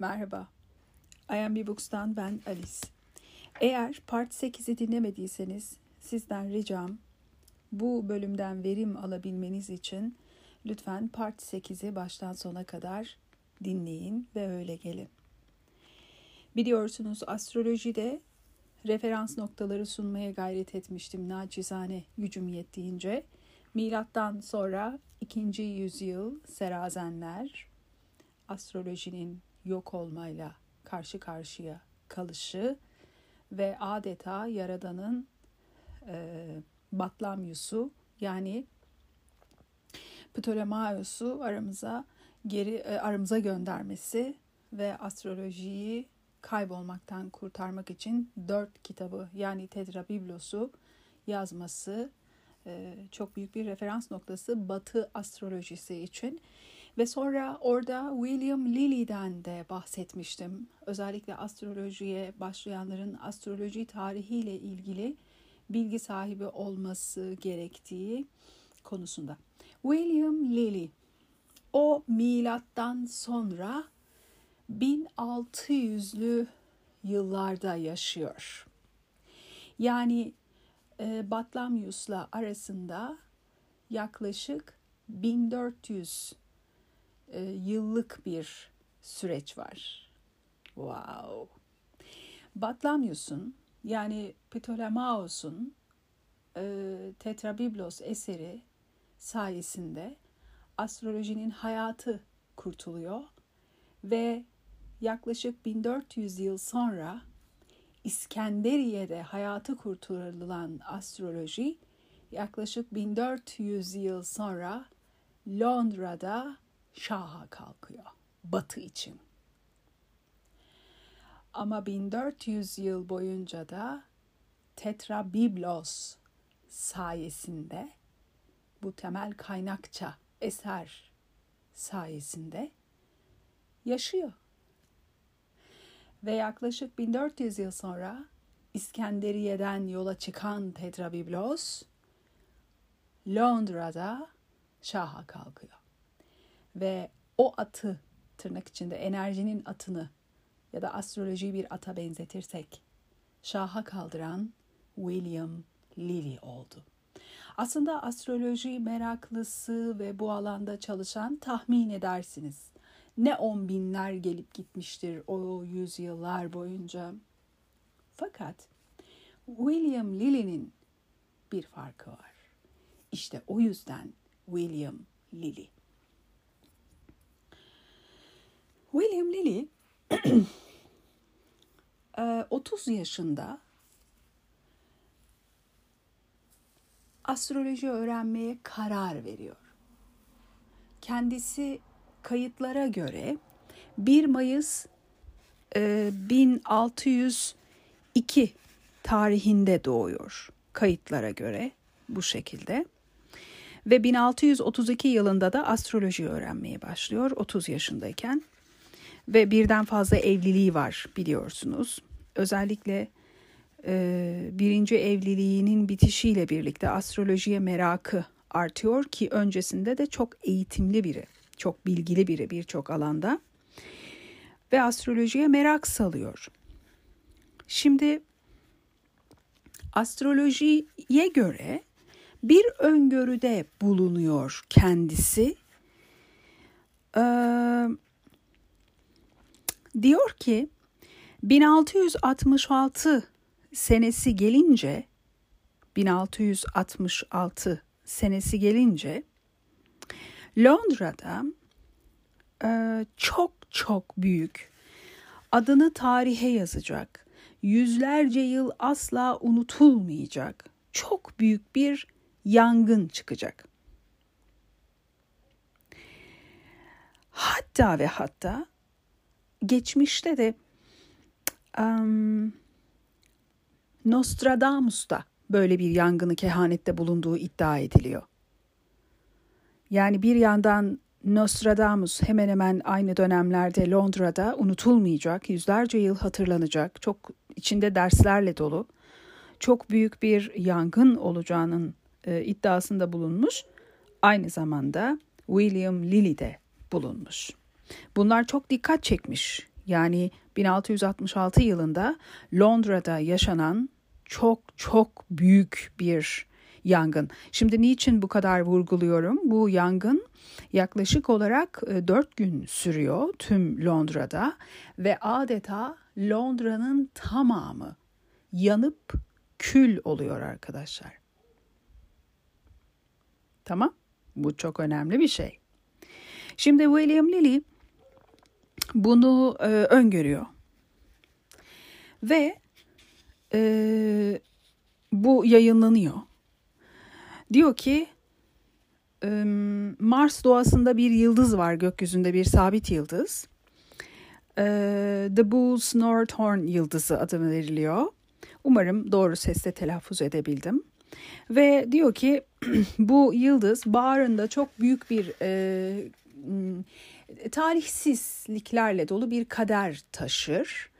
Merhaba. IMB Books'tan ben Alice. Eğer Part 8'i dinlemediyseniz sizden ricam bu bölümden verim alabilmeniz için lütfen Part 8'i baştan sona kadar dinleyin ve öyle gelin. Biliyorsunuz astrolojide referans noktaları sunmaya gayret etmiştim naçizane gücüm yettiğince. Milattan sonra 2. yüzyıl Serazenler, astrolojinin yok olmayla karşı karşıya kalışı ve adeta Yaradan'ın e, Batlamyus'u yani Ptolemaios'u aramıza geri e, aramıza göndermesi ve astrolojiyi kaybolmaktan kurtarmak için dört kitabı yani Tetrabiblos'u yazması e, çok büyük bir referans noktası Batı astrolojisi için. Ve sonra orada William Lilly'den de bahsetmiştim. Özellikle astrolojiye başlayanların astroloji tarihiyle ilgili bilgi sahibi olması gerektiği konusunda. William Lilly o milattan sonra 1600'lü yıllarda yaşıyor. Yani e, Batlamyus'la arasında yaklaşık 1400 e, yıllık bir süreç var. Wow. Batlamyus'un yani Ptolemaos'un e, Tetrabiblos eseri sayesinde astrolojinin hayatı kurtuluyor ve yaklaşık 1400 yıl sonra İskenderiye'de hayatı kurtarılan astroloji yaklaşık 1400 yıl sonra Londra'da şaha kalkıyor batı için. Ama 1400 yıl boyunca da Tetrabiblos sayesinde bu temel kaynakça eser sayesinde yaşıyor. Ve yaklaşık 1400 yıl sonra İskenderiye'den yola çıkan Tetrabiblos Londra'da şaha kalkıyor. Ve o atı tırnak içinde enerjinin atını ya da astrolojiyi bir ata benzetirsek şaha kaldıran William Lilly oldu. Aslında astroloji meraklısı ve bu alanda çalışan tahmin edersiniz. Ne on binler gelip gitmiştir o yüzyıllar boyunca. Fakat William Lilly'nin bir farkı var. İşte o yüzden William Lilly. William Lilly 30 yaşında astroloji öğrenmeye karar veriyor. Kendisi kayıtlara göre 1 Mayıs 1602 tarihinde doğuyor kayıtlara göre bu şekilde. Ve 1632 yılında da astroloji öğrenmeye başlıyor 30 yaşındayken. Ve birden fazla evliliği var biliyorsunuz. Özellikle e, birinci evliliğinin bitişiyle birlikte astrolojiye merakı artıyor ki öncesinde de çok eğitimli biri, çok bilgili biri birçok alanda ve astrolojiye merak salıyor. Şimdi astrolojiye göre bir öngörüde bulunuyor kendisi. Ee, diyor ki 1666 senesi gelince 1666 senesi gelince Londra'da e, çok çok büyük adını tarihe yazacak yüzlerce yıl asla unutulmayacak çok büyük bir yangın çıkacak. Hatta ve hatta geçmişte de um, Nostradamus'ta böyle bir yangını kehanette bulunduğu iddia ediliyor. Yani bir yandan Nostradamus hemen hemen aynı dönemlerde Londra'da unutulmayacak, yüzlerce yıl hatırlanacak, çok içinde derslerle dolu, çok büyük bir yangın olacağının e, iddiasında bulunmuş. Aynı zamanda William Lilly de bulunmuş. Bunlar çok dikkat çekmiş Yani 1666 yılında Londra'da yaşanan çok çok büyük bir yangın. Şimdi niçin bu kadar vurguluyorum? Bu yangın yaklaşık olarak 4 e, gün sürüyor tüm Londra'da ve adeta Londra'nın tamamı yanıp kül oluyor arkadaşlar. Tamam? Bu çok önemli bir şey. Şimdi William Lilly bunu e, öngörüyor. Ve e, bu yayınlanıyor. Diyor ki Mars doğasında bir yıldız var gökyüzünde bir sabit yıldız. The Bulls Northorn yıldızı adı veriliyor. Umarım doğru sesle telaffuz edebildim. Ve diyor ki bu yıldız bağrında çok büyük bir e, tarihsizliklerle dolu bir kader taşır.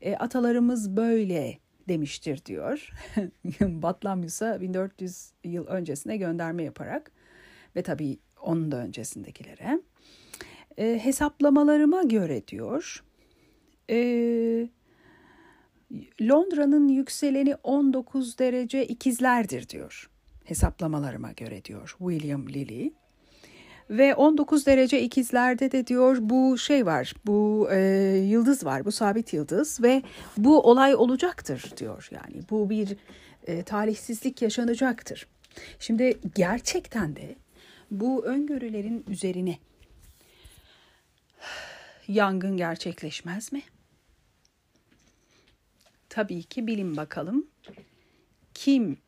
E, atalarımız böyle demiştir diyor. Batlamyus'a 1400 yıl öncesine gönderme yaparak ve tabii onun da öncesindekilere. E, hesaplamalarıma göre diyor e, Londra'nın yükseleni 19 derece ikizlerdir diyor. Hesaplamalarıma göre diyor William Lilly. Ve 19 derece ikizlerde de diyor bu şey var, bu e, yıldız var, bu sabit yıldız ve bu olay olacaktır diyor. Yani bu bir e, talihsizlik yaşanacaktır. Şimdi gerçekten de bu öngörülerin üzerine yangın gerçekleşmez mi? Tabii ki bilin bakalım kim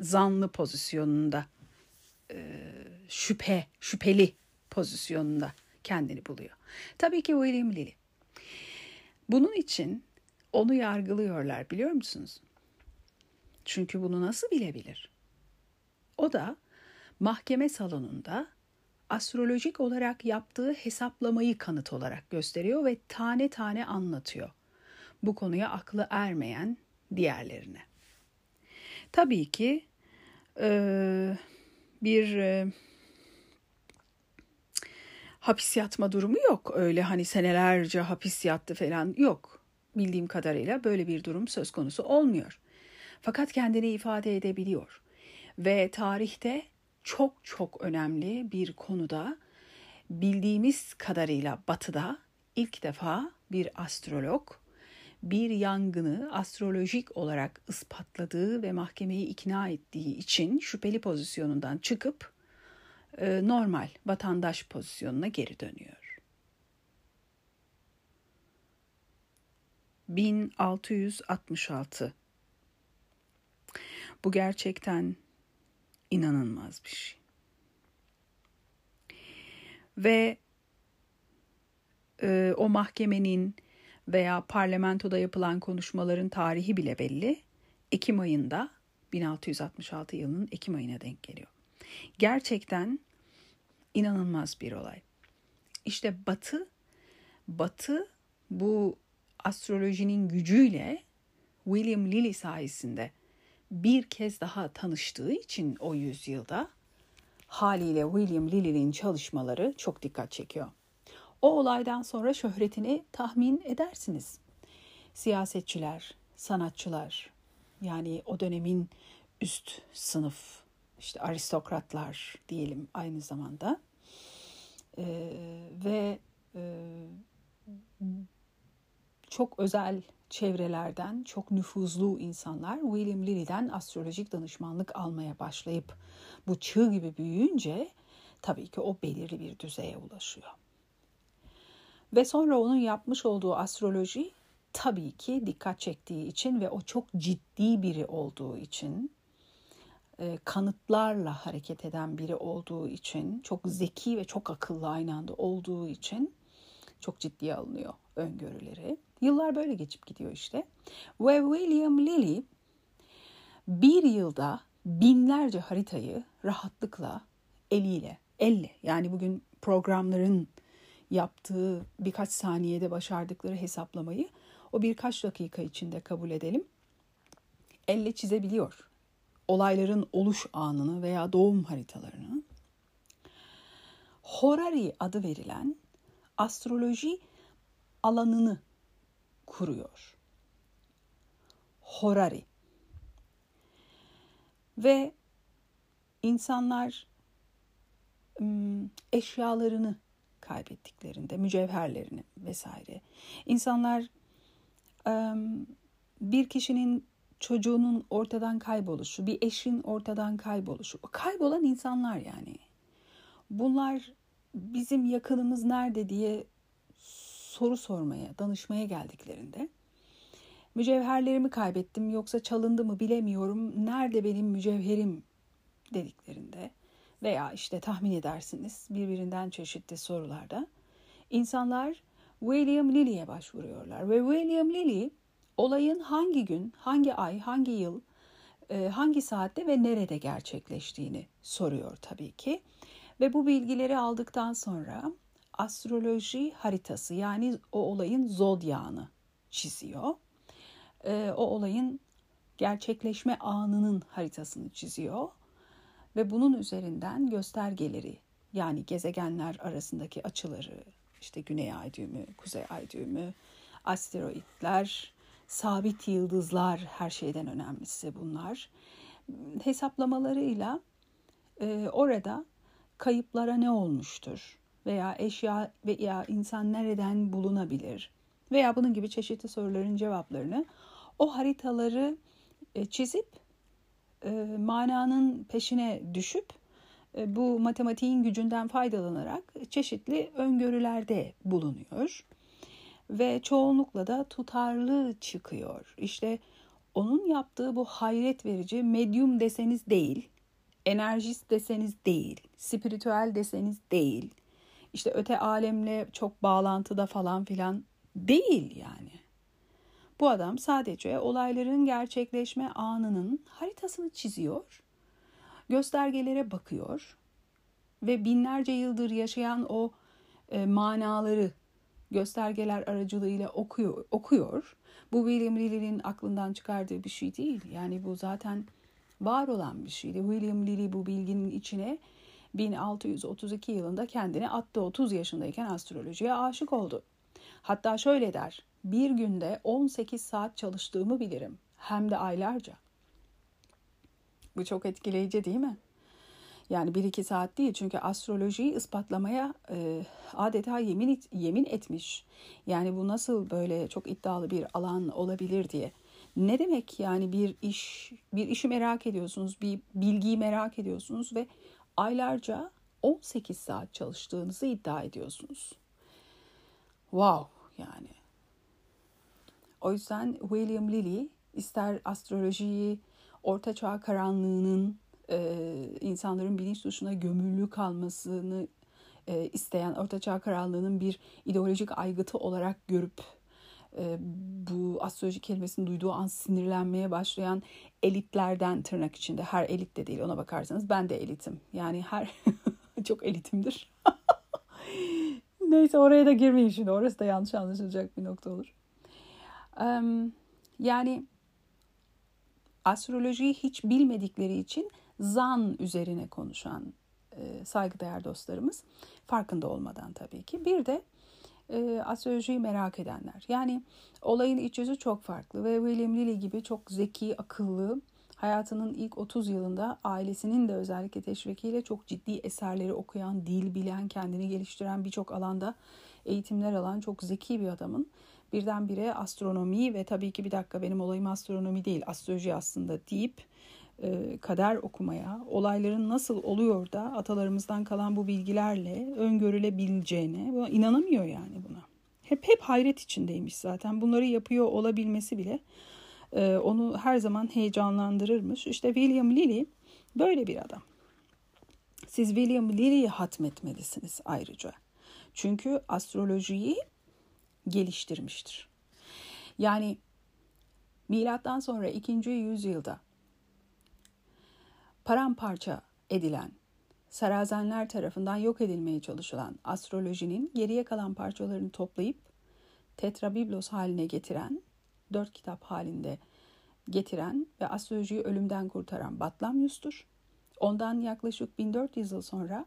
zanlı pozisyonunda şüphe, şüpheli pozisyonunda kendini buluyor. Tabii ki William Lilly. Bunun için onu yargılıyorlar biliyor musunuz? Çünkü bunu nasıl bilebilir? O da mahkeme salonunda astrolojik olarak yaptığı hesaplamayı kanıt olarak gösteriyor ve tane tane anlatıyor. Bu konuya aklı ermeyen diğerlerine. Tabii ki e, bir e, hapis yatma durumu yok. Öyle hani senelerce hapis yattı falan yok. Bildiğim kadarıyla böyle bir durum söz konusu olmuyor. Fakat kendini ifade edebiliyor. Ve tarihte çok çok önemli bir konuda bildiğimiz kadarıyla batıda ilk defa bir astrolog bir yangını astrolojik olarak ispatladığı ve mahkemeyi ikna ettiği için şüpheli pozisyonundan çıkıp e, normal vatandaş pozisyonuna geri dönüyor. 1666 Bu gerçekten inanılmaz bir şey. Ve e, o mahkemenin veya parlamentoda yapılan konuşmaların tarihi bile belli. Ekim ayında 1666 yılının Ekim ayına denk geliyor. Gerçekten inanılmaz bir olay. İşte Batı Batı bu astrolojinin gücüyle William Lilly sayesinde bir kez daha tanıştığı için o yüzyılda haliyle William Lilly'nin çalışmaları çok dikkat çekiyor. O olaydan sonra şöhretini tahmin edersiniz. Siyasetçiler, sanatçılar, yani o dönemin üst sınıf, işte aristokratlar diyelim aynı zamanda ee, ve e, çok özel çevrelerden çok nüfuzlu insanlar William Lilly'den astrolojik danışmanlık almaya başlayıp bu çığ gibi büyüyünce tabii ki o belirli bir düzeye ulaşıyor. Ve sonra onun yapmış olduğu astroloji tabii ki dikkat çektiği için ve o çok ciddi biri olduğu için e, kanıtlarla hareket eden biri olduğu için çok zeki ve çok akıllı aynı anda olduğu için çok ciddiye alınıyor öngörüleri. Yıllar böyle geçip gidiyor işte. Ve William Lilly bir yılda binlerce haritayı rahatlıkla eliyle, elle yani bugün programların yaptığı birkaç saniyede başardıkları hesaplamayı o birkaç dakika içinde kabul edelim. Elle çizebiliyor. Olayların oluş anını veya doğum haritalarını. Horari adı verilen astroloji alanını kuruyor. Horari. Ve insanlar eşyalarını kaybettiklerinde, mücevherlerini vesaire. İnsanlar bir kişinin çocuğunun ortadan kayboluşu, bir eşin ortadan kayboluşu. Kaybolan insanlar yani. Bunlar bizim yakınımız nerede diye soru sormaya, danışmaya geldiklerinde mücevherlerimi kaybettim yoksa çalındı mı bilemiyorum. Nerede benim mücevherim dediklerinde veya işte tahmin edersiniz birbirinden çeşitli sorularda insanlar William Lilly'e başvuruyorlar ve William Lilly olayın hangi gün, hangi ay, hangi yıl, e, hangi saatte ve nerede gerçekleştiğini soruyor tabii ki. Ve bu bilgileri aldıktan sonra astroloji haritası yani o olayın zodyağını çiziyor. E, o olayın gerçekleşme anının haritasını çiziyor ve bunun üzerinden göstergeleri yani gezegenler arasındaki açıları, işte güney ay düğümü, kuzey ay düğümü, asteroitler, sabit yıldızlar her şeyden önemlisi bunlar. Hesaplamalarıyla e, orada kayıplara ne olmuştur veya eşya veya insan nereden bulunabilir veya bunun gibi çeşitli soruların cevaplarını o haritaları e, çizip e, mananın peşine düşüp e, bu matematiğin gücünden faydalanarak çeşitli öngörülerde bulunuyor ve çoğunlukla da tutarlı çıkıyor. İşte onun yaptığı bu hayret verici medyum deseniz değil, enerjist deseniz değil, spiritüel deseniz değil, işte öte alemle çok bağlantıda falan filan değil yani. Bu adam sadece olayların gerçekleşme anının haritasını çiziyor, göstergelere bakıyor ve binlerce yıldır yaşayan o e, manaları göstergeler aracılığıyla okuyor, okuyor. Bu William Lilly'nin aklından çıkardığı bir şey değil. Yani bu zaten var olan bir şeydi. William Lilly bu bilginin içine 1632 yılında kendini attı. 30 yaşındayken astrolojiye aşık oldu. Hatta şöyle der. Bir günde 18 saat çalıştığımı bilirim. Hem de aylarca. Bu çok etkileyici değil mi? Yani bir iki saat değil çünkü astrolojiyi ispatlamaya e, adeta yemin yemin etmiş. Yani bu nasıl böyle çok iddialı bir alan olabilir diye. Ne demek yani bir iş bir işi merak ediyorsunuz, bir bilgiyi merak ediyorsunuz ve aylarca 18 saat çalıştığınızı iddia ediyorsunuz. Wow yani. O yüzden William Lilly ister astrolojiyi orta çağ karanlığının e, insanların bilinç dışına gömülü kalmasını e, isteyen Ortaçağ Krallığı'nın bir ideolojik aygıtı olarak görüp e, bu astroloji kelimesini duyduğu an sinirlenmeye başlayan elitlerden tırnak içinde her elit de değil ona bakarsanız ben de elitim. Yani her çok elitimdir. Neyse oraya da girmeyin şimdi orası da yanlış anlaşılacak bir nokta olur. Yani astrolojiyi hiç bilmedikleri için zan üzerine konuşan e, saygıdeğer dostlarımız farkında olmadan tabii ki. Bir de e, astrolojiyi merak edenler. Yani olayın iç yüzü çok farklı ve William Lilly gibi çok zeki, akıllı, hayatının ilk 30 yılında ailesinin de özellikle teşvikiyle çok ciddi eserleri okuyan, dil bilen, kendini geliştiren birçok alanda eğitimler alan çok zeki bir adamın birdenbire astronomi ve tabii ki bir dakika benim olayım astronomi değil astroloji aslında deyip e, kader okumaya, olayların nasıl oluyor da atalarımızdan kalan bu bilgilerle öngörülebileceğine inanamıyor yani buna. Hep hep hayret içindeymiş zaten. Bunları yapıyor olabilmesi bile e, onu her zaman heyecanlandırırmış. İşte William Lilly böyle bir adam. Siz William Lilly'yi hatmetmelisiniz ayrıca. Çünkü astrolojiyi geliştirmiştir. Yani milattan sonra 2. yüzyılda paramparça edilen, sarazenler tarafından yok edilmeye çalışılan astrolojinin geriye kalan parçalarını toplayıp tetrabiblos haline getiren, dört kitap halinde getiren ve astrolojiyi ölümden kurtaran Batlamyus'tur. Ondan yaklaşık 1400 yıl sonra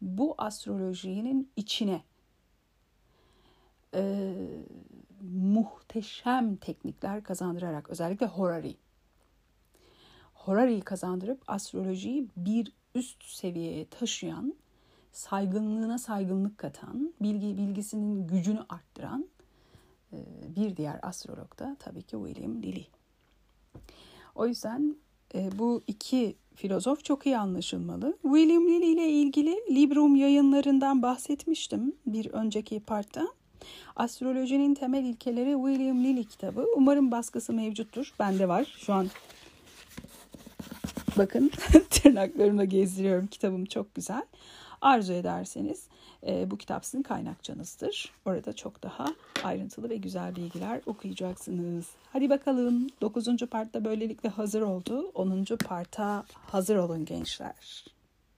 bu astrolojinin içine e, muhteşem teknikler kazandırarak özellikle Horary. Horary'yi kazandırıp astrolojiyi bir üst seviyeye taşıyan, saygınlığına saygınlık katan, bilgi bilgisinin gücünü arttıran bir diğer astrolog da tabii ki William Lilly. O yüzden e, bu iki filozof çok iyi anlaşılmalı. William Lilly ile ilgili Librum yayınlarından bahsetmiştim bir önceki partta. Astrolojinin temel ilkeleri William Lilly kitabı. Umarım baskısı mevcuttur. Bende var. Şu an bakın tırnaklarımla gezdiriyorum. Kitabım çok güzel. Arzu ederseniz e, bu kitap sizin kaynakçanızdır. Orada çok daha ayrıntılı ve güzel bilgiler okuyacaksınız. Hadi bakalım 9. partta böylelikle hazır oldu. 10. parta hazır olun gençler.